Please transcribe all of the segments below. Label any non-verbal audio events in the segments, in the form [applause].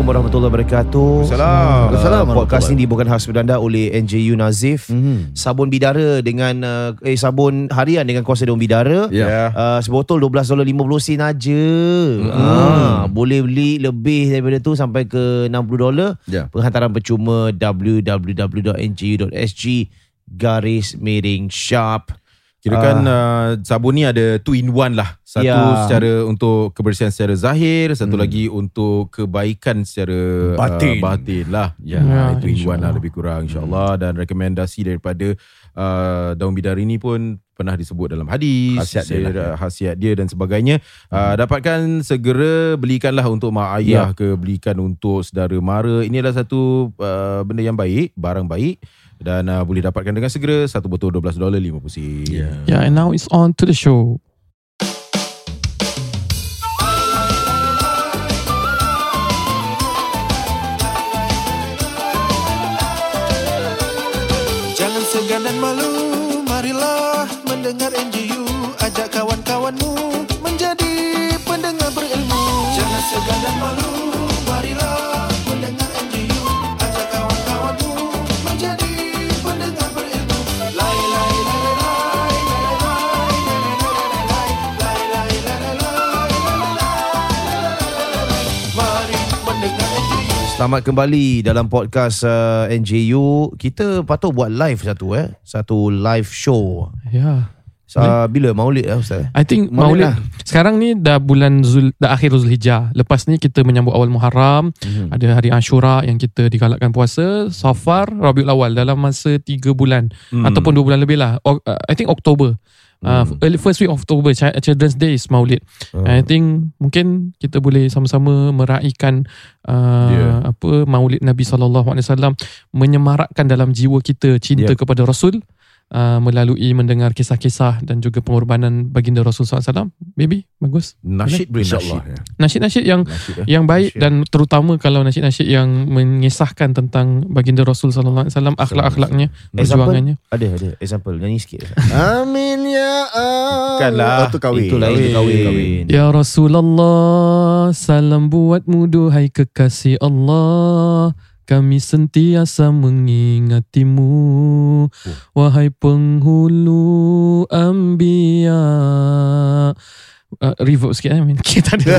Assalamualaikum warahmatullahi wabarakatuh. Salam. Assalamualaikum. Podcast ini dibawakan khas anda oleh NJU Nazif. Mhm. Sabun bidara dengan uh, eh sabun harian dengan kuasa daun bidara. Ya. Uh, sebotol $12.50 sen aja. Ah, boleh beli lebih daripada tu sampai ke $60. Ya. Penghantaran percuma www.nju.sg garis miring shop. Kirakan uh, sabun ni ada two in one lah. Satu Ya. secara untuk kebersihan secara zahir, satu lagi untuk kebaikan secara Batin. Uh, batin lah. Ya, Ya, two in one lah lebih kurang insyaAllah. Dan rekomendasi daripada uh, daun bidara ni pun pernah disebut dalam hadis. Khasiat dia lah, Saya- Khasiat dia dan sebagainya. Uh, dapatkan segera belikanlah untuk mak ayah ke belikan untuk saudara mara. Ini adalah satu uh, benda yang baik, barang baik. Dan uh, boleh dapatkan dengan segera satu botol $12.50 sen. Yeah. Yeah, and now it's on to the show. Selamat kembali dalam podcast uh, NJU. Kita patut buat live satu eh. Satu live show. Yeah. Uh, bila Maulid lah Ustaz? I think Maulid Maulid, lah. sekarang ni dah bulan Zul dah akhir Zulhijjah. Lepas ni kita menyambut awal Muharram, Mhm. ada hari Ashura yang kita digalakkan puasa, Safar, Rabiul Awal dalam masa 3 bulan Hmm. ataupun 2 bulan lebih lah. O- uh, I think Oktober. Uh, early first week of October Chi- Children's Day is Maulid. Hmm. I think mungkin kita boleh sama-sama meraihkan uh, Yeah. apa Maulid Nabi sallallahu alaihi wasallam menyemarakkan dalam jiwa kita cinta Yeah. kepada Rasul uh, melalui mendengar kisah-kisah dan juga pengorbanan baginda Rasul SAW. Maybe bagus. Nasyid boleh InsyaAllah. nasyid. Ya. Nasyid-nasyid yang Nasyid eh. yang baik Nasyid. dan terutama kalau nasyid-nasyid yang mengisahkan tentang baginda Rasul sallallahu alaihi wasallam akhlak-akhlaknya, Example? perjuangannya. Ada ada example nyanyi sikit. Amin ya Allah. Bukanlah. Oh, tu kahwin. Itu lain tu kahwin. Ya Rasulullah, salam buatmu duhai kekasih Allah. Kami sentiasa mengingatimu Wahai penghulu Ambia uh, Reverb sikit eh Kita ada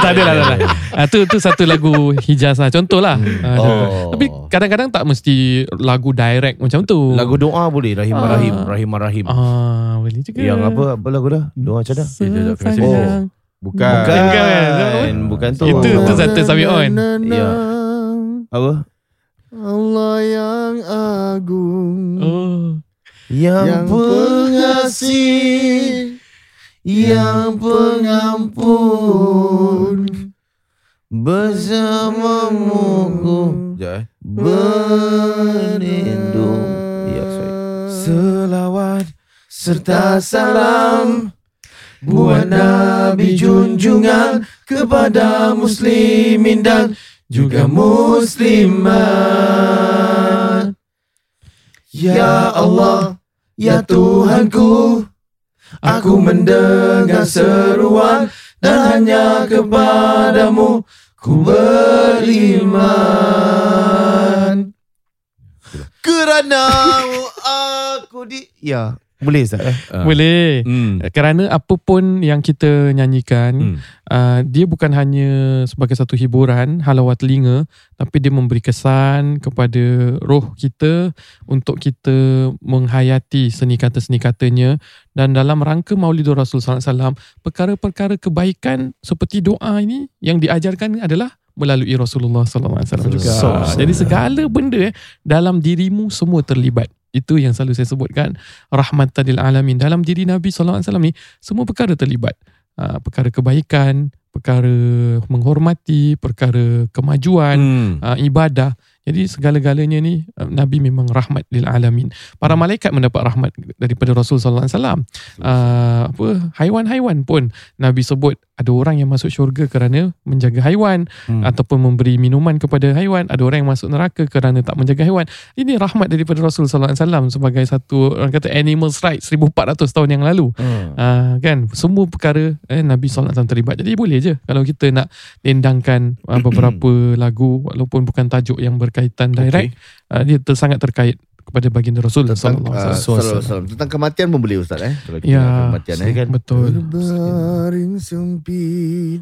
Tak ada lah tak ada. Ah, tu, tu satu lagu Hijaz lah Contoh lah Ah, contoh. Oh. Tapi kadang-kadang tak mesti Lagu direct macam tu Lagu doa boleh Rahim Ah. Rahim Rahim Rahim. Ah, Boleh juga Yang apa apa lagu dah? Doa macam dah. Sepanjang Bukan. Bukan. Bukan. Bukan tu. Itu tu satu sambil on Ya. Apa? Allah yang agung. Oh Yang, Yang pengasih. Yang pengampun. bersamamu ku Sekejap eh. berlindung. Ya, sorry. Selawat serta salam buat Nabi junjungan kepada muslimin dan juga muslimat. Ya Allah, ya Tuhanku, aku mendengar seruan dan hanya kepadamu ku beriman. Kerana aku di Ya, boleh Ustaz eh? Ah. Boleh Hmm. Kerana apa pun yang kita nyanyikan Hmm. uh, Dia bukan hanya sebagai satu hiburan Halawat telinga Tapi dia memberi kesan kepada roh kita Untuk kita menghayati seni kata-seni katanya Dan dalam rangka Maulidur Rasul SAW Perkara-perkara kebaikan seperti doa ini Yang diajarkan adalah melalui Rasulullah SAW juga. So- Jadi segala benda eh, dalam dirimu semua terlibat. Itu yang selalu saya sebutkan rahmatan lil alamin. Dalam diri Nabi SAW ni semua perkara terlibat. Uh, perkara kebaikan, perkara menghormati, perkara kemajuan, Hmm. uh, ibadah. Jadi segala-galanya ni uh, Nabi memang rahmat lil alamin. Para malaikat mendapat rahmat daripada Rasul sallallahu alaihi wasallam. Uh, apa haiwan-haiwan pun Nabi sebut ada orang yang masuk syurga kerana menjaga haiwan Hmm. ataupun memberi minuman kepada haiwan, ada orang yang masuk neraka kerana tak menjaga haiwan. Ini rahmat daripada Rasul sallallahu alaihi wasallam sebagai satu orang kata animals rights 1400 tahun yang lalu. Hmm. Uh, kan semua perkara eh, Nabi SAW terlibat jadi boleh je kalau kita nak dendangkan uh, beberapa [clears throat] lagu walaupun bukan tajuk yang berkaitan direct uh, dia ter, sangat terkait kepada baginda Rasul Tentang, sallallahu uh, alaihi wasallam. Tentang kematian pun boleh Ustaz eh. Kalau kita Ya, kematian eh. silakan. Betul. Berbaring sempit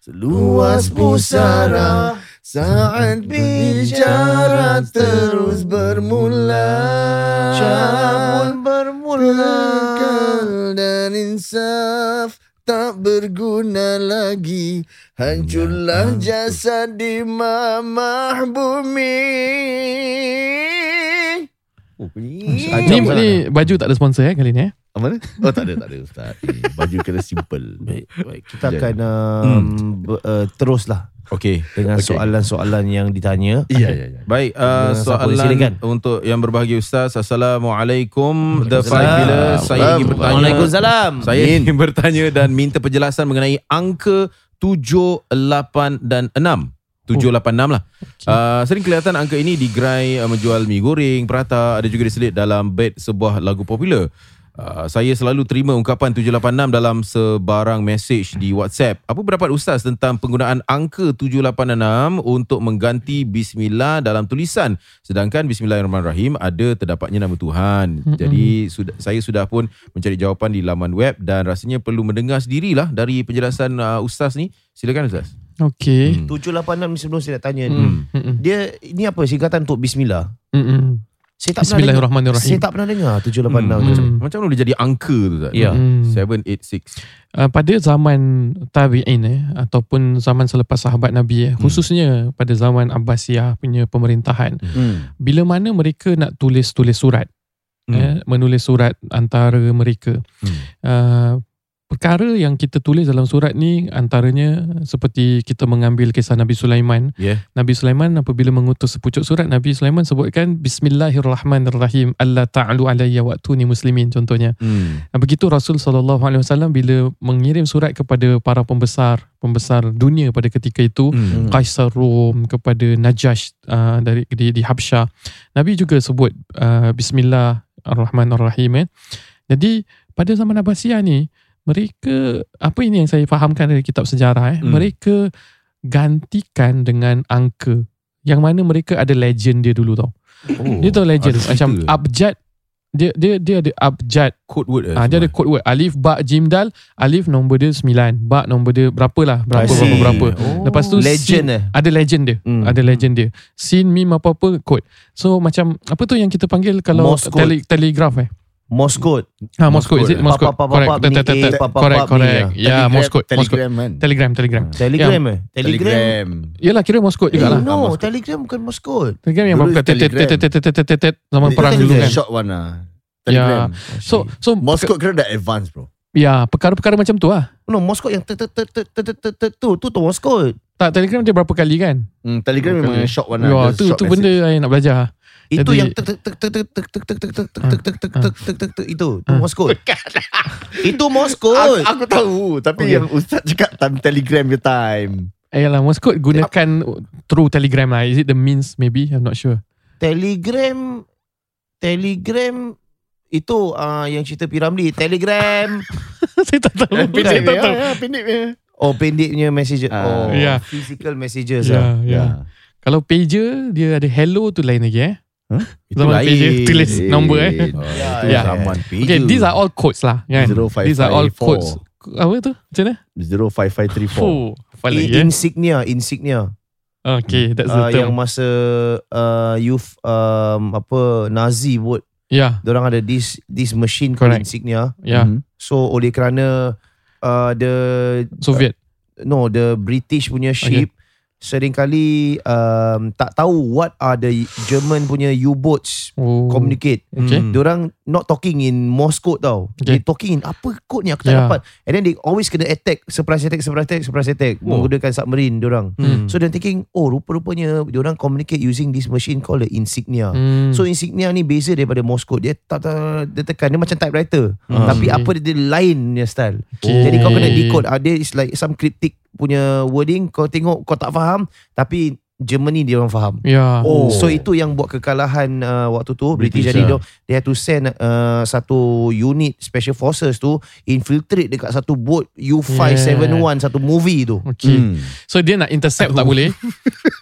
Seluas pusara Saat bicara terus bermula Cabul bermula Kekal dan insaf tak berguna lagi Hancurlah jasad di mamah bumi Oh. Ni, ni baju tak ada sponsor eh kali ni eh. Apa ni? Oh tak ada, tak ada Ustaz. Eh, Baju kena simple. Baik, baik. Kita Ya. akan um, ber, uh, teruslah Okey. dengan Okey. soalan-soalan yang ditanya. Iya, iya, iya. Baik, uh, soalan Silakan. untuk yang berbahagia Ustaz. Assalamualaikum. The. Five bila saya ingin bertanya. Waalaikumsalam. Saya ingin bertanya dan minta penjelasan mengenai angka 7, 8 dan 6. 7, 8, 6 lah. Uh, sering kelihatan angka ini di gerai uh, menjual mi goreng, prata, ada juga diselit dalam bed sebuah lagu popular. Uh, saya selalu terima ungkapan 786 dalam sebarang message di WhatsApp. Apa pendapat Ustaz tentang penggunaan angka 786 untuk mengganti Bismillah dalam tulisan? Sedangkan Bismillahirrahmanirrahim ada terdapatnya nama Tuhan. Mm-mm. Jadi sudah, saya sudah pun mencari jawapan di laman web dan rasanya perlu mendengar sendirilah dari penjelasan uh, Ustaz ni. Silakan Ustaz. Okey. Hmm. 786 ni sebelum saya nak tanya ni. Hmm. Dia ini apa singkatan untuk bismillah? Hmm. Hmm. Saya tak pernah dengar. Bismillahirrahmanirrahim. Saya tak pernah dengar 786 Hmm. tu. Hmm. Macam mana dia jadi angka tu Ustaz? Ya. Hmm. 786. Uh, pada zaman tabi'in eh ataupun zaman selepas sahabat Nabi eh, Hmm. khususnya pada zaman Abbasiyah punya pemerintahan Hmm. bila mana mereka nak tulis-tulis surat Hmm. eh, menulis surat antara mereka Hmm. uh, perkara yang kita tulis dalam surat ni antaranya seperti kita mengambil kisah Nabi Sulaiman Yeah. Nabi Sulaiman apabila mengutus sepucuk surat Nabi Sulaiman sebutkan Bismillahirrahmanirrahim Allah ta'alu alayya wa'tuni muslimin contohnya Hmm. Begitu Rasul sallallahu alaihi wasallam bila mengirim surat kepada para pembesar pembesar dunia pada ketika itu Hmm. Kaisar Rom kepada Najash uh, dari di, di Habsyah Nabi juga sebut uh, Bismillahirrahmanirrahim eh. Jadi pada zaman Abbasiyah ni mereka apa ini yang saya fahamkan dari kitab sejarah eh? Hmm. mereka gantikan dengan angka. Yang mana mereka ada legend dia dulu tau. Oh, Dia tahu legend. cerita. Macam ke? abjad dia dia dia ada abjad. Code word eh, Ah, dia ada code word. Alif ba jim dal. Alif nombor dia 9 ba nombor dia berapa lah? Berapa berapa berapa. Oh. lepas tu Legend sin, eh. ada legend dia. Hmm. ada legend dia. Sin mim apa apa code. So macam apa tu yang kita panggil kalau tele, telegraph eh Morse code. ha Morse code is it Morse code Papa, papa, correct papa, correct papa, correct ya Morse code Morse code Telegram kan? telegram telegram Telegram eh? Telegram. Telegram. Yalah kira Morse code Eh, jugalah no, Morse code. Telegram bukan Morse code. telegram yang tet Telegram. zaman perang dulu Telegram kan Short one lah. Telegram. so so Morse code kira dah advance bro. ya perkara-perkara macam tu lah No, Morse code yang tu tu tu Morse code. tak telegram dia berapa kali kan Hmm, Telegram Bukan memang short one ya lah. tu tu benda yang nak belajar Itu yang tek tek tek tek tek tek tek tek tek tek tek tek tek tek tek tek tek itu tu Ah. Morse code. Itu Morse Aku, tahu Tapi yang Ustaz cakap Time Telegram your time Eh lah, Morse code gunakan through Telegram lah. Is it the means maybe? I'm not sure. Telegram Telegram itu uh, yang cerita Piramli Telegram saya tak tahu. saya tak tahu. ya, Pendek ya oh pendeknya messenger Ah. oh Ya. physical messages Ya, ah. ya. Kalau pager, dia ada hello tu lain lagi eh. Itu Zaman lain. pager, tulis nombor eh. Oh, Ya, ya. zaman pager. Okay, these are all codes lah kan. 0554. These are all codes. Apa tu? Macam mana? 05534 Oh, In- eh? insignia insignia Okay, that's the uh, yang term. masa uh, youth um, apa Nazi vote Ya, Diorang ada this this machine called Correct. insignia ya. Mhm. so oleh kerana uh, the Soviet. no the British punya ship seringkali um, tak tahu what are the German punya U-boats Oh. communicate. Okay. Hmm. Diorang not talking in Morse code tau. Okay. They talking in apa code ni aku tak Yeah. dapat. And then they always kena attack, surprise attack, surprise attack, surprise attack Oh. menggunakan submarine diorang. Hmm. So they're thinking, oh rupa-rupanya diorang communicate using this machine called the insignia. Hmm. So insignia ni beza daripada Morse code. Dia tak, tak dia tekan dia macam typewriter. Ah. Tapi Okay. apa dia, dia lain punya style. Okay. Jadi kau kena decode. Ah, dia is like some cryptic punya wording. Kau tengok kau tak faham tapi Germany dia orang faham. Ya. Oh. So itu yang buat kekalahan uh, waktu tu British, British jadi lah. dia they had to send uh, satu unit special forces tu infiltrate dekat satu boat U571 satu movie tu. Okay. Hmm. So dia nak intercept tak boleh. [laughs]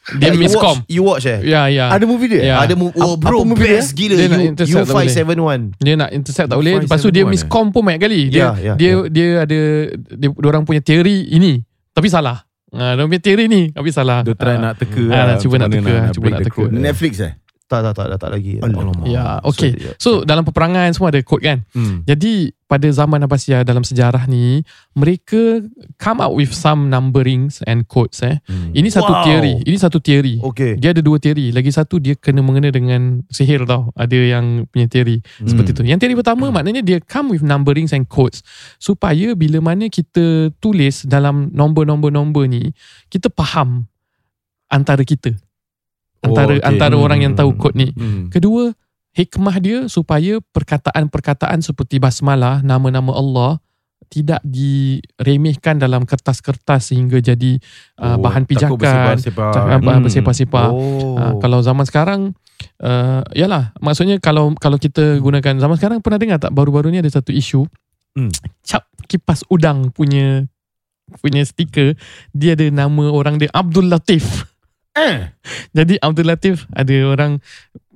Dia You miscom. watch, you watch eh? Ya, ya. Ada movie dia? Ya. Ada movie oh bro apa movie best gila Dia U, intercept tak boleh. U571. Dia nak intercept tak boleh. Lepas tu dia 571 miscom pun banyak kali. Dia Ya, ya, dia dia ada dia orang punya teori ini tapi salah. Ha, dia punya teori ni tapi salah. Dia try Ah. nak teka Ah, lah, nak cuba nak teka, cuba break nak teka. Netflix eh? Tak tak tak dah tak lagi. Alamak. Ya, okay. dia- So dalam peperangan semua ada kod kan. Hmm. Jadi pada zaman Abbasiyah dalam sejarah ni mereka come up with some numberings and codes eh. Hmm. Ini satu Wow. teori. Ini satu teori. Okay. Dia ada dua teori. Lagi satu dia kena mengena dengan sihir tau. Ada yang punya teori seperti tu. Yang teori pertama maknanya dia come with numberings and codes supaya bila mana kita tulis dalam nombor-nombor-nombor ni kita faham antara kita. Antara Oh, okay. antara orang yang tahu kod ni. Hmm. Kedua, hikmah dia supaya perkataan-perkataan seperti basmalah, nama-nama Allah tidak diremehkan dalam kertas-kertas sehingga jadi uh, Oh, bahan pijakan, cakap bahan Hmm. bersepah-sepah. Oh. Uh, kalau zaman sekarang uh, yalah maksudnya kalau kalau kita gunakan zaman sekarang pernah dengar tak baru-baru ni ada satu isu Hmm. cap kipas udang punya punya stiker dia ada nama orang dia Abdul Latif. Eh. Jadi Abdul Latif ada orang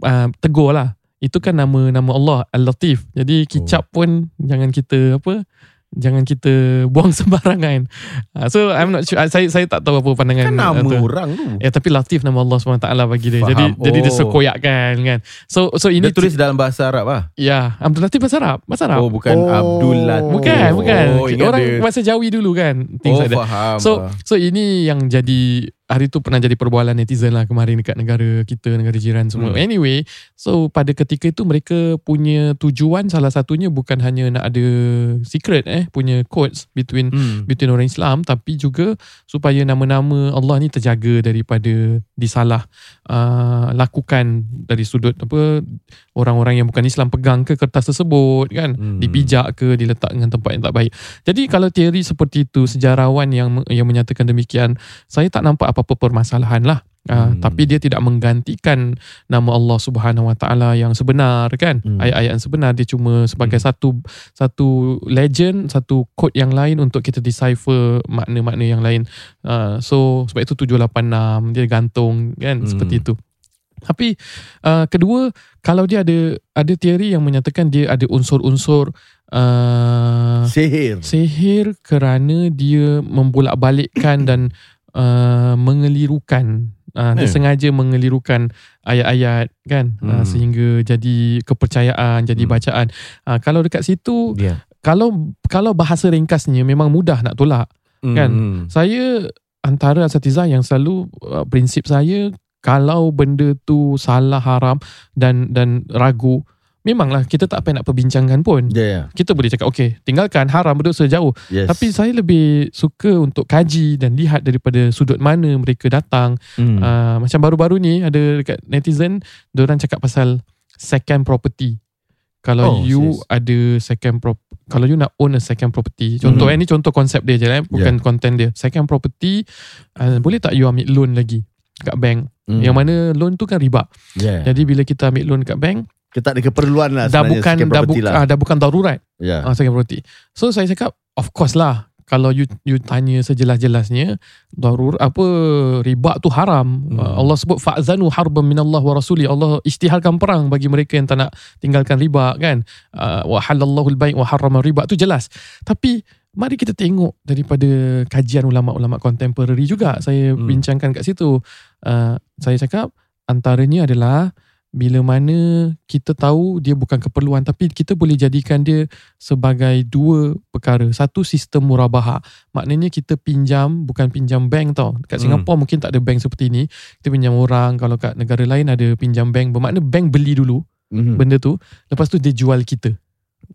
uh, tegur lah. Itu kan nama nama Allah Al-Latif. Jadi kicap Oh. pun jangan kita apa jangan kita [laughs] buang sembarangan. Uh, so I'm not sure saya saya tak tahu apa pandangan Kan nama tu. orang tu. Ya tapi Latif nama Allah SWT bagi dia. Faham. Jadi jadi dia Oh. sekoyakkan kan. So so ini Dia tulis dalam bahasa Arab lah. ya Abdul Latif bahasa Arab. Bahasa Arab. Oh bukan Oh. Abdul Latif. bukan bukan. Oh, Orang dia. bahasa Jawi dulu kan. Things Oh like that. faham. So so ini yang jadi hari tu pernah jadi perbualan netizen lah kemarin dekat negara kita, negara jiran semua. Hmm. Anyway, so pada ketika itu mereka punya tujuan salah satunya bukan hanya nak ada secret eh punya codes between hmm. between orang Islam tapi juga supaya nama-nama Allah ni terjaga daripada disalah uh, lakukan dari sudut apa orang-orang yang bukan Islam pegang ke kertas tersebut kan Hmm. dipijak ke diletak dengan tempat yang tak baik. Jadi kalau teori seperti itu sejarawan yang yang menyatakan demikian saya tak nampak apa-apa permasalahan lah. Uh, Hmm. tapi dia tidak menggantikan nama Allah Subhanahu Wa Taala yang sebenar kan Hmm. ayat-ayat yang sebenar dia cuma sebagai satu satu legend satu kod yang lain untuk kita decipher makna-makna yang lain uh, so sebab itu 786 dia gantung kan Hmm. seperti itu tapi uh, kedua kalau dia ada ada teori yang menyatakan dia ada unsur-unsur uh, Sihir. sihir kerana dia membolak-balikkan [coughs] dan uh, mengelirukan uh, dia Eh. sengaja mengelirukan ayat-ayat kan hmm. uh, Hmm. sehingga jadi kepercayaan jadi Hmm. bacaan uh, kalau dekat situ Dia. kalau kalau bahasa ringkasnya memang mudah nak tolak kan? Hmm. saya antara asatizah yang selalu uh, prinsip saya kalau benda tu salah haram dan dan ragu memanglah kita tak payah nak perbincangkan pun Ya, ya. kita boleh cakap okey tinggalkan haram berdosa jauh Yes. tapi saya lebih suka untuk kaji dan lihat daripada sudut mana mereka datang. Hmm. Uh, macam baru-baru ni ada dekat netizen, orang cakap pasal second property. Kalau Oh, you sis. ada second prop kalau you nak own a second property. Contoh Mhm. eh, ni contoh konsep dia je eh, bukan konten dia. Second property uh, boleh tak you ambil loan lagi kat bank. Hmm. Yang mana loan tu kan riba. Ya. Jadi bila kita ambil loan kat bank, Kita tak ada keperluan lah dah bukan dah, bu- lah. ah, dah bukan darurat. Ya. Ah, second property. So saya cakap of course lah kalau you you tanya sejelas-jelasnya darur apa riba tu haram. Hmm. Hmm. Allah sebut fa'zanu harban minallah wa rasuli. Allah istiharkan perang bagi mereka yang tak nak tinggalkan riba kan. Uh, wa halallahu al-bai' wa harrama riba tu jelas. Tapi mari kita tengok daripada kajian ulama-ulama contemporary juga saya Hmm. bincangkan kat situ. Uh, saya cakap antaranya adalah bila mana kita tahu dia bukan keperluan tapi kita boleh jadikan dia sebagai dua perkara. Satu sistem murabaha. Maknanya kita pinjam bukan pinjam bank tau. Kat Hmm. Singapura mungkin tak ada bank seperti ini. Kita pinjam orang. Kalau kat negara lain ada pinjam bank. Bermakna bank beli dulu Mhm. benda tu. Lepas tu dia jual kita.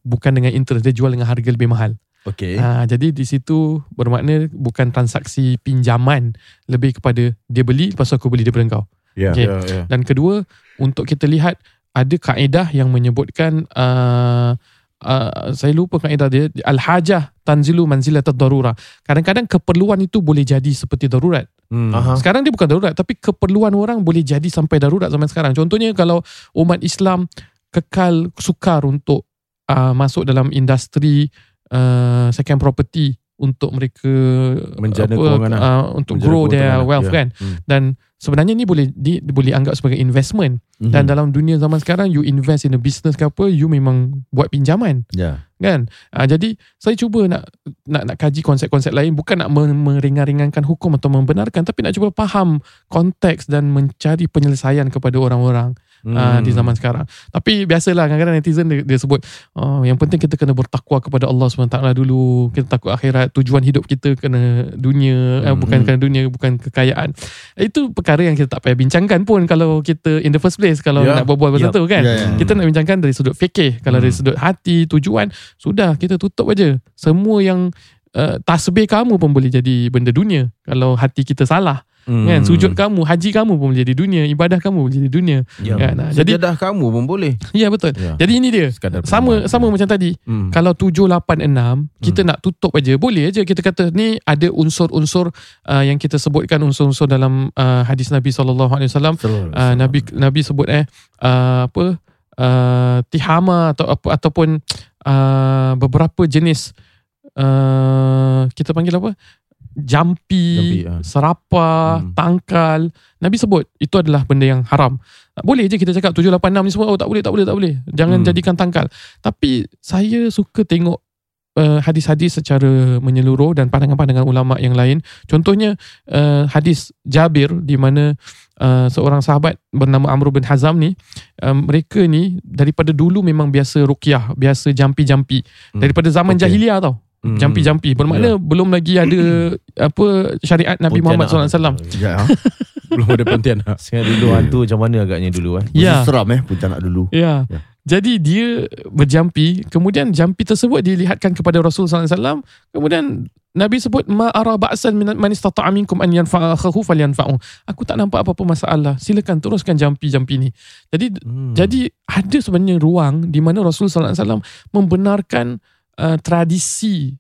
Bukan dengan interest. Dia jual dengan harga lebih mahal. Okay. Ha, jadi di situ bermakna bukan transaksi pinjaman. Lebih kepada dia beli lepas tu aku beli daripada kau. Ya. Okay. Ya, ya. Dan kedua, untuk kita lihat ada kaedah yang menyebutkan uh, uh, saya lupa kaedah dia al-hajah tanzilu manzilat darurah. Kadang-kadang keperluan itu boleh jadi seperti darurat. Hmm. Aha. Sekarang dia bukan darurat tapi keperluan orang boleh jadi sampai darurat zaman sekarang. Contohnya kalau umat Islam kekal sukar untuk uh, masuk dalam industri uh, second property untuk mereka Menjana kewangan lah. uh, untuk Menjana grow their lah. wealth Ya. kan. Hmm. Dan sebenarnya ni boleh di, boleh anggap sebagai investment. Mhm. dan dalam dunia zaman sekarang you invest in a business ke apa you memang buat pinjaman. Ya. kan? Uh, jadi saya cuba nak nak nak kaji konsep-konsep lain. Bukan nak me- meringan-ringankan hukum atau membenarkan tapi nak cuba faham konteks dan mencari penyelesaian kepada orang-orang Hmm. uh, di zaman sekarang tapi biasalah kadang-kadang netizen dia, dia sebut oh, yang penting kita kena bertakwa kepada Allah SWT dulu kita takut akhirat tujuan hidup kita kena dunia hmm. uh, bukan kena dunia bukan kekayaan itu perkara yang kita tak payah bincangkan pun kalau kita in the first place kalau Ya. nak berbual pasal Yup. tu kan Ya, ya. kita nak bincangkan dari sudut fikih kalau dari Hmm. sudut hati tujuan sudah kita tutup aja semua yang uh, tasbih kamu pun boleh jadi benda dunia kalau hati kita salah Hmm. kan sujud kamu haji kamu pun boleh jadi dunia ibadah kamu boleh jadi dunia Ya. kan jadi Sejadah kamu pun boleh. ya betul Ya. jadi ini dia Sekadar sama pengalaman. sama macam tadi Hmm. kalau 786 kita nak tutup aja boleh aja kita kata ni ada unsur-unsur uh, yang kita sebutkan unsur-unsur dalam uh, hadis Nabi sallallahu alaihi wasallam uh, Nabi Nabi sebut eh uh, apa uh, tihama atau apa ataupun uh, beberapa jenis uh, kita panggil apa jampi, Jampi, serapa, Hmm. tangkal. Nabi sebut itu adalah benda yang haram. Boleh je kita cakap 786 ni semua oh tak boleh tak boleh tak boleh. Jangan Hmm. jadikan tangkal. Tapi saya suka tengok uh, hadis-hadis secara menyeluruh dan pandangan-pandangan ulama yang lain. Contohnya uh, hadis Jabir di mana uh, seorang sahabat bernama Amr bin Hazam ni um, mereka ni daripada dulu memang biasa ruqyah, biasa jampi-jampi. Hmm. Daripada zaman Okey. jahiliah tau. Hmm. Jampi-jampi bermakna belum lagi ada [clears throat] apa syariat Nabi Muhammad SAW. [laughs] Ya. [laughs] Belum ada pontianak. [laughs] Sekarang dulu hantu macam mana agaknya dulu eh? Ya. Seram eh Pontianak dulu. Ya. Ya. Jadi dia berjampi, kemudian jampi tersebut dilihatkan kepada Rasul sallallahu alaihi wasallam, kemudian Nabi sebut ma ara ba'san min man istata'a minkum an yanfa'a akhahu falyanfa'u. Aku tak nampak apa-apa masalah. Silakan teruskan jampi-jampi ni. Jadi Hmm. jadi ada sebenarnya ruang di mana Rasul sallallahu alaihi wasallam membenarkan uh, tradisi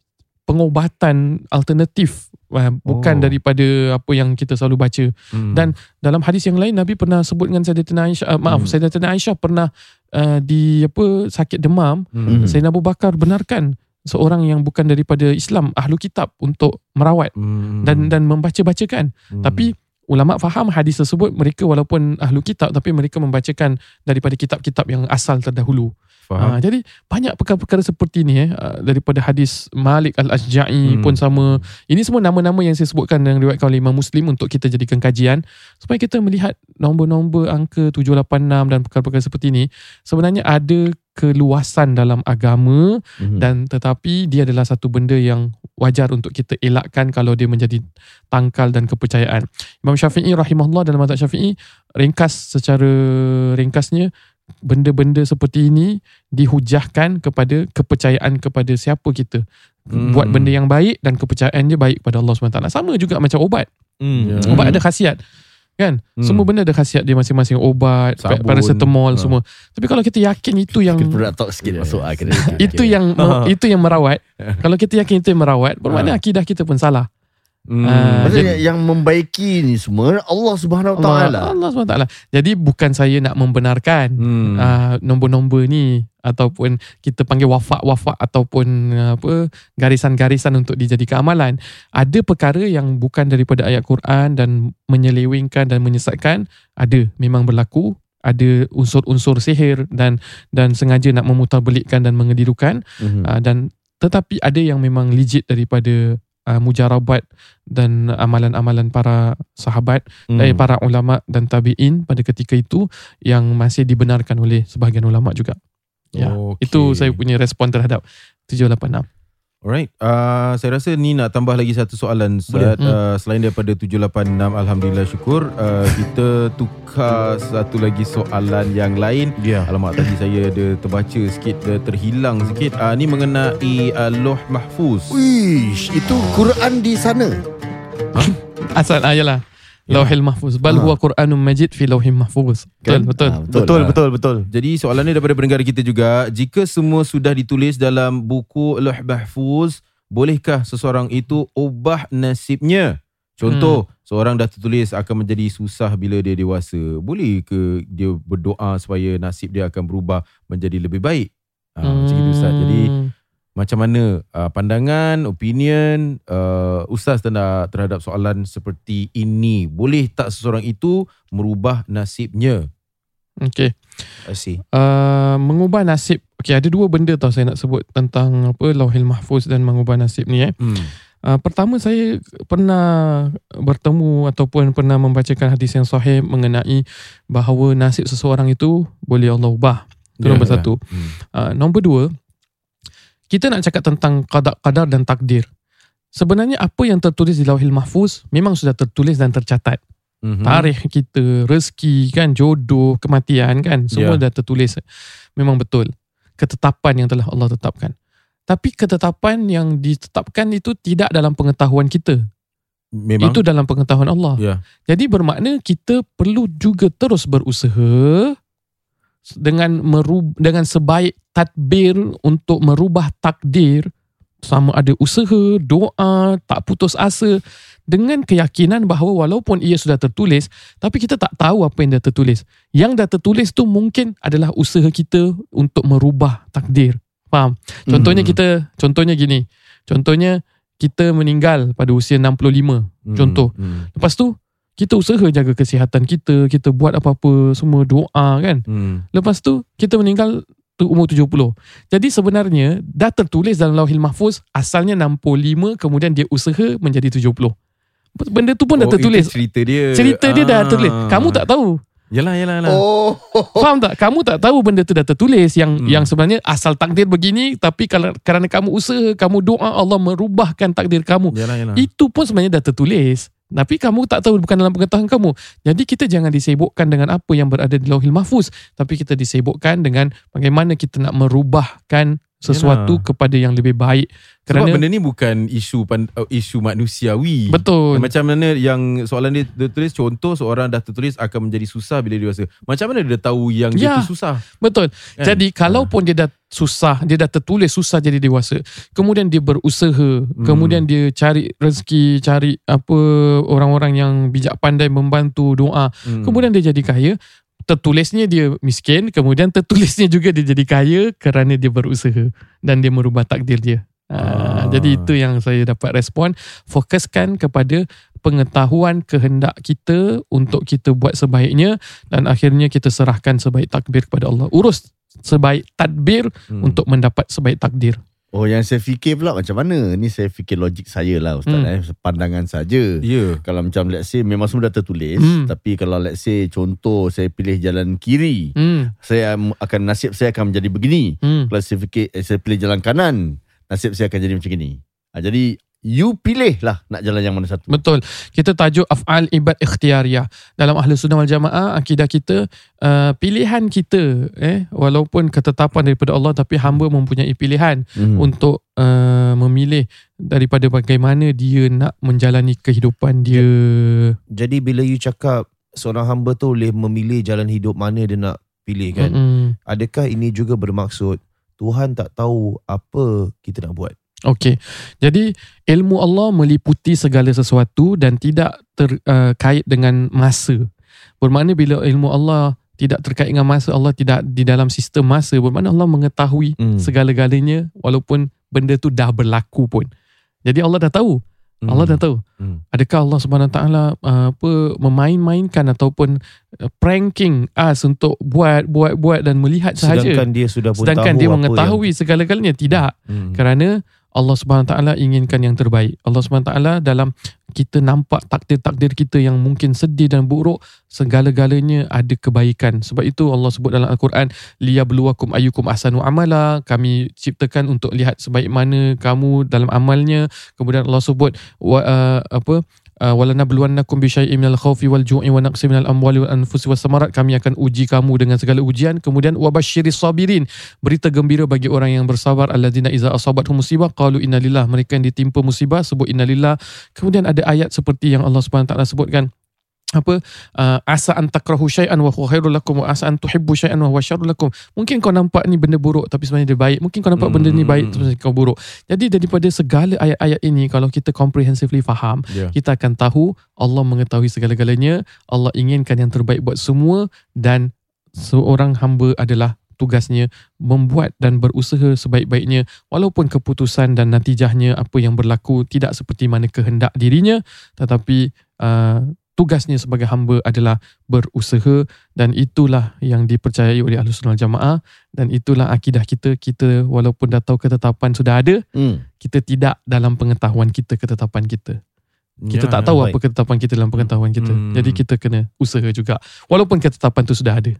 pengobatan alternatif uh, bukan Oh. daripada apa yang kita selalu baca. Hmm. Dan dalam hadis yang lain Nabi pernah sebut dengan Sayyidatina Aisyah uh, maaf Hmm. Sayyidatina Aisyah pernah uh, di apa sakit demam Hmm. Sayyidina Abu Bakar benarkan seorang yang bukan daripada Islam ahlu kitab untuk merawat Hmm. dan dan membaca-bacakan Hmm. tapi ulama faham hadis tersebut mereka walaupun ahlu kitab tapi mereka membacakan daripada kitab-kitab yang asal terdahulu faham. Ha, jadi banyak perkara-perkara seperti ni eh uh, daripada hadis Malik Al-Asja'i Hmm. pun sama. Ini semua nama-nama yang saya sebutkan yang diriwayatkan oleh Imam Muslim untuk kita jadikan kajian supaya kita melihat nombor-nombor angka 786 dan perkara-perkara seperti ini sebenarnya ada keluasan dalam agama Mhm. dan tetapi dia adalah satu benda yang wajar untuk kita elakkan kalau dia menjadi tangkal dan kepercayaan. Imam Syafi'i rahimahullah dalam mazhab Syafi'i ringkas secara ringkasnya benda-benda seperti ini dihujahkan kepada kepercayaan kepada siapa kita. Hmm. Buat benda yang baik dan kepercayaan dia baik pada Allah SWT. Sama juga macam obat. Hmm. Ya. Ubat ada khasiat. Kan? Hmm. Semua benda ada khasiat dia masing-masing. Obat, Sabun. paracetamol Ha. semua. Tapi kalau kita yakin itu yang Kita nak talk sikit masuk ah kena. [laughs] itu yang [laughs] itu yang merawat. kalau kita yakin itu yang merawat, bermakna Ha. akidah kita pun salah. Hmm. Ah, Maksudnya jadi- yang membaiki ni semua Allah Subhanahu Wa Taala. Allah, Allah SWT. Jadi bukan saya nak membenarkan Hmm. uh, nombor-nombor ni ataupun kita panggil wafak-wafak ataupun uh, apa garisan-garisan untuk dijadikan amalan. Ada perkara yang bukan daripada ayat Quran dan menyelewengkan dan menyesatkan, ada memang berlaku ada unsur-unsur sihir dan dan sengaja nak memutarbelikkan dan mengedirukan Mhm. uh, dan tetapi ada yang memang legit daripada uh, mujarabat dan amalan-amalan para sahabat Hmm. hmm. eh, para ulama dan tabi'in pada ketika itu yang masih dibenarkan oleh sebahagian ulama juga. Ya. Okey. Itu saya punya respon terhadap 786. Alright, uh, saya rasa ni nak tambah lagi satu soalan. Hmm. Uh, selain daripada 786 Alhamdulillah syukur uh, Kita tukar satu lagi soalan yang lain Ya. Alamak tadi saya ada terbaca sikit uh, Terhilang sikit uh, Ni mengenai uh, Loh Mahfuz Wish, itu Quran di sana. Asal ah, yalah. Lauhil Mahfuz. Bal huwa Quranun Majid fi Lauhil Mahfuz. Kan? Betul, betul. Ah, Betul, lah. betul, betul. Jadi soalan ni daripada pendengar kita juga Jika semua sudah ditulis dalam buku Loh Mahfuz Bolehkah seseorang itu ubah nasibnya? Contoh, seorang dah tertulis akan menjadi susah bila dia dewasa. Boleh ke dia berdoa supaya nasib dia akan berubah menjadi lebih baik? Ha, Macam itu Ustaz. Jadi Hmm. Macam mana uh, pandangan, opinion uh, Ustaz terhadap, terhadap soalan seperti ini? Boleh tak seseorang itu merubah nasibnya? Okay. I see. Uh, mengubah nasib. Okay, ada dua benda tau saya nak sebut tentang apa Lauhil Mahfuz dan mengubah nasib ni eh. Hmm. Uh, pertama saya pernah bertemu ataupun pernah membacakan hadis yang sahih mengenai bahawa nasib seseorang itu boleh Allah ubah. Itu Ya, nombor ya. satu. Hmm. Uh, nombor dua, kita nak cakap tentang qadar, qadar dan takdir. Sebenarnya apa yang tertulis di Lauhil Mahfuz memang sudah tertulis dan tercatat. Mhm. Tarikh kita, rezeki kan, jodoh, kematian kan, semua Ya. dah tertulis. Memang betul. Ketetapan yang telah Allah tetapkan. Tapi ketetapan yang ditetapkan itu tidak dalam pengetahuan kita. Memang. Itu dalam pengetahuan Allah. Ya. Jadi bermakna kita perlu juga terus berusaha dengan merub dengan sebaik tadbir untuk merubah takdir sama ada usaha, doa, tak putus asa dengan keyakinan bahawa walaupun ia sudah tertulis tapi kita tak tahu apa yang dah tertulis. Yang dah tertulis tu mungkin adalah usaha kita untuk merubah takdir. Faham? Contohnya Hmm. kita contohnya gini. Contohnya kita meninggal pada usia 65. Hmm. Contoh. Hmm. Lepas tu kita usaha jaga kesihatan kita, kita buat apa-apa semua doa kan. Hmm. Lepas tu kita meninggal tu umur 70. Jadi sebenarnya dah tertulis dalam Lauhil Mahfuz asalnya 65 kemudian dia usaha menjadi 70. Benda tu pun dah Oh, tertulis. itu cerita dia. Cerita dia dah Ah. tertulis. Kamu tak tahu. Yalah, yalah, yalah. Oh. [laughs] Faham tak? Kamu tak tahu benda tu dah tertulis yang Hmm. yang sebenarnya asal takdir begini tapi kalau kerana kamu usaha, kamu doa Allah merubahkan takdir kamu. Yalah, yalah. Itu pun sebenarnya dah tertulis. Tapi kamu tak tahu bukan dalam pengetahuan kamu. Jadi kita jangan disibukkan dengan apa yang berada di Lauhil Mahfuz. Tapi kita disibukkan dengan bagaimana kita nak merubahkan sesuatu Yalah. kepada yang lebih baik. Sebab Kerana benda ni bukan isu uh, isu manusiawi. betul. Macam mana yang soalan dia, dia tulis contoh seorang dah tertulis akan menjadi susah bila dewasa. Macam mana dia tahu yang dia Ya. tu susah? Betul. Kan? Jadi kalaupun dia dah susah, dia dah tertulis susah jadi dewasa. Kemudian dia berusaha, Hmm. kemudian dia cari rezeki, cari apa orang-orang yang bijak pandai membantu doa. Hmm. Kemudian dia jadi kaya. Tertulisnya dia miskin, kemudian tertulisnya [laughs] juga dia jadi kaya kerana dia berusaha dan dia merubah takdir dia. Ah. Ah. Jadi itu yang saya dapat respon. Fokuskan kepada pengetahuan kehendak kita untuk kita buat sebaiknya dan akhirnya kita serahkan sebaik takbir kepada Allah. Urus sebaik tadbir Hmm. untuk mendapat sebaik takdir. Oh yang saya fikir pula macam mana Ni saya fikir logik saya lah Ustaz Hmm. eh. Pandangan saja Ya. Kalau macam let's say Memang semua dah tertulis Hmm. Tapi kalau let's say Contoh saya pilih jalan kiri Hmm. Saya akan Nasib saya akan menjadi begini Hmm. Kalau saya, fikir, eh, saya pilih jalan kanan Nasib saya akan jadi macam ini ha, Jadi You pilih lah Nak jalan yang mana satu Betul. Kita tajuk af'al ibad ikhtiariyah. Dalam ahli sunnah wal jamaah akidah kita uh, pilihan kita eh walaupun ketetapan daripada Allah tapi hamba mempunyai pilihan hmm. untuk uh, memilih daripada bagaimana dia nak menjalani kehidupan dia. Jadi bila you cakap seorang hamba tu boleh memilih jalan hidup mana dia nak pilih kan. Mm-mm. Adakah ini juga bermaksud Tuhan tak tahu apa kita nak buat? Okey. Jadi ilmu Allah meliputi segala sesuatu dan tidak terkait dengan masa. Bermakna bila ilmu Allah tidak terkait dengan masa, Allah tidak di dalam sistem masa. Bermakna Allah mengetahui Hmm. segala-galanya walaupun benda tu dah berlaku pun. Jadi Allah dah tahu. Allah dah tahu. Hmm. Adakah Allah Subhanahu Taala uh, apa memain-mainkan ataupun uh, pranking us untuk buat buat buat dan melihat sahaja. Sedangkan dia sudah pun Sedangkan tahu dia apa mengetahui segala-galanya tidak Hmm. kerana Allah Subhanahu Taala inginkan yang terbaik. Allah Subhanahu Taala dalam kita nampak takdir-takdir kita yang mungkin sedih dan buruk, segala-galanya ada kebaikan. Sebab itu Allah sebut dalam Al-Quran, liyabluwakum ayyukum ahsanu amala. Kami ciptakan untuk lihat sebaik mana kamu dalam amalnya. Kemudian Allah sebut wa, uh, apa walanabluwannakum bi syai'in minal khaufi wal ju'i wa naqsin minal amwali wal anfusi was samarat. Kami akan uji kamu dengan segala ujian. Kemudian wabasyiris sabirin. Berita gembira bagi orang yang bersabar. Alladzina iza asabathum musibah qalu innalillah mereka yang ditimpa musibah sebut innalillah kemudian ada ayat seperti yang Allah Subhanahu taala sebutkan apa uh, asa an takrahu syai'an wa huwa khairul lakum wa asa an tuhibbu syai'an wa huwa syarrul lakum. Mungkin kau nampak ni benda buruk tapi sebenarnya dia baik. Mungkin kau nampak benda ni baik tapi sebenarnya kau buruk. Jadi daripada segala ayat-ayat ini kalau kita comprehensively faham Ya. kita akan tahu Allah mengetahui segala-galanya. Allah inginkan yang terbaik buat semua dan seorang hamba adalah tugasnya membuat dan berusaha sebaik-baiknya. Walaupun keputusan dan natijahnya apa yang berlaku tidak seperti mana kehendak dirinya tetapi uh, tugasnya sebagai hamba adalah berusaha dan itulah yang dipercayai oleh Ahlus Sunnah Jamaah dan itulah akidah kita kita walaupun dah tahu ketetapan sudah ada Hmm. kita tidak dalam pengetahuan kita ketetapan kita kita Ya, tak tahu baik. apa ketetapan kita dalam pengetahuan kita Hmm. jadi kita kena usaha juga walaupun ketetapan tu sudah ada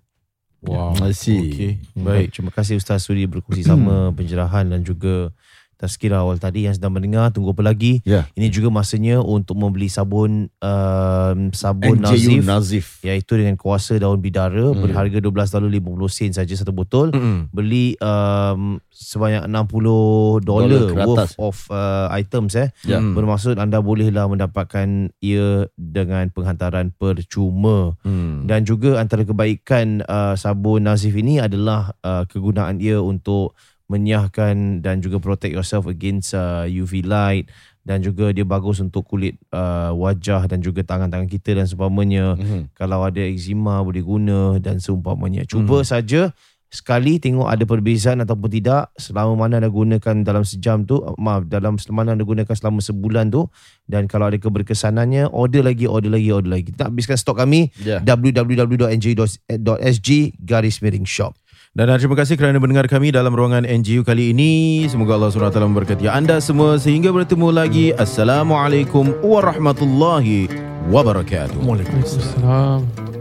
Wow. See. Okay. Baik, Baik. terima kasih Ustaz Suri berkongsi sama [clears throat] pencerahan dan juga tazkirah awal tadi yang sedang mendengar. Tunggu apa lagi? Ya. Ini juga masanya untuk membeli sabun um, sabun NJU Nazif Nazif. iaitu dengan kuasa daun bidara Hmm. berharga 12 dolar 50 sen saja satu botol. Mm-mm. Beli um, sebanyak 60 dolar worth of uh, items eh. Ya. Mm. Bermaksud anda bolehlah mendapatkan ia dengan penghantaran percuma. Mm. Dan juga antara kebaikan uh, sabun Nazif ini adalah uh, kegunaan ia untuk menyiahkan dan juga protect yourself against uh, UV light dan juga dia bagus untuk kulit uh, wajah dan juga tangan-tangan kita dan seumpamanya. Mhm. Kalau ada eczema boleh guna dan seumpamanya. Cuba saja sekali tengok ada perbezaan ataupun tidak selama mana anda gunakan dalam sejam tu uh, maaf dalam selama mana anda gunakan selama sebulan tu dan kalau ada keberkesanannya order lagi order lagi order lagi kita habiskan stok kami Ya. www.nj.sg garis miring shop Dan terima kasih kerana mendengar kami dalam ruangan NGU kali ini. Semoga Allah SWT memberkati anda semua sehingga bertemu lagi. Assalamualaikum warahmatullahi wabarakatuh. Waalaikumsalam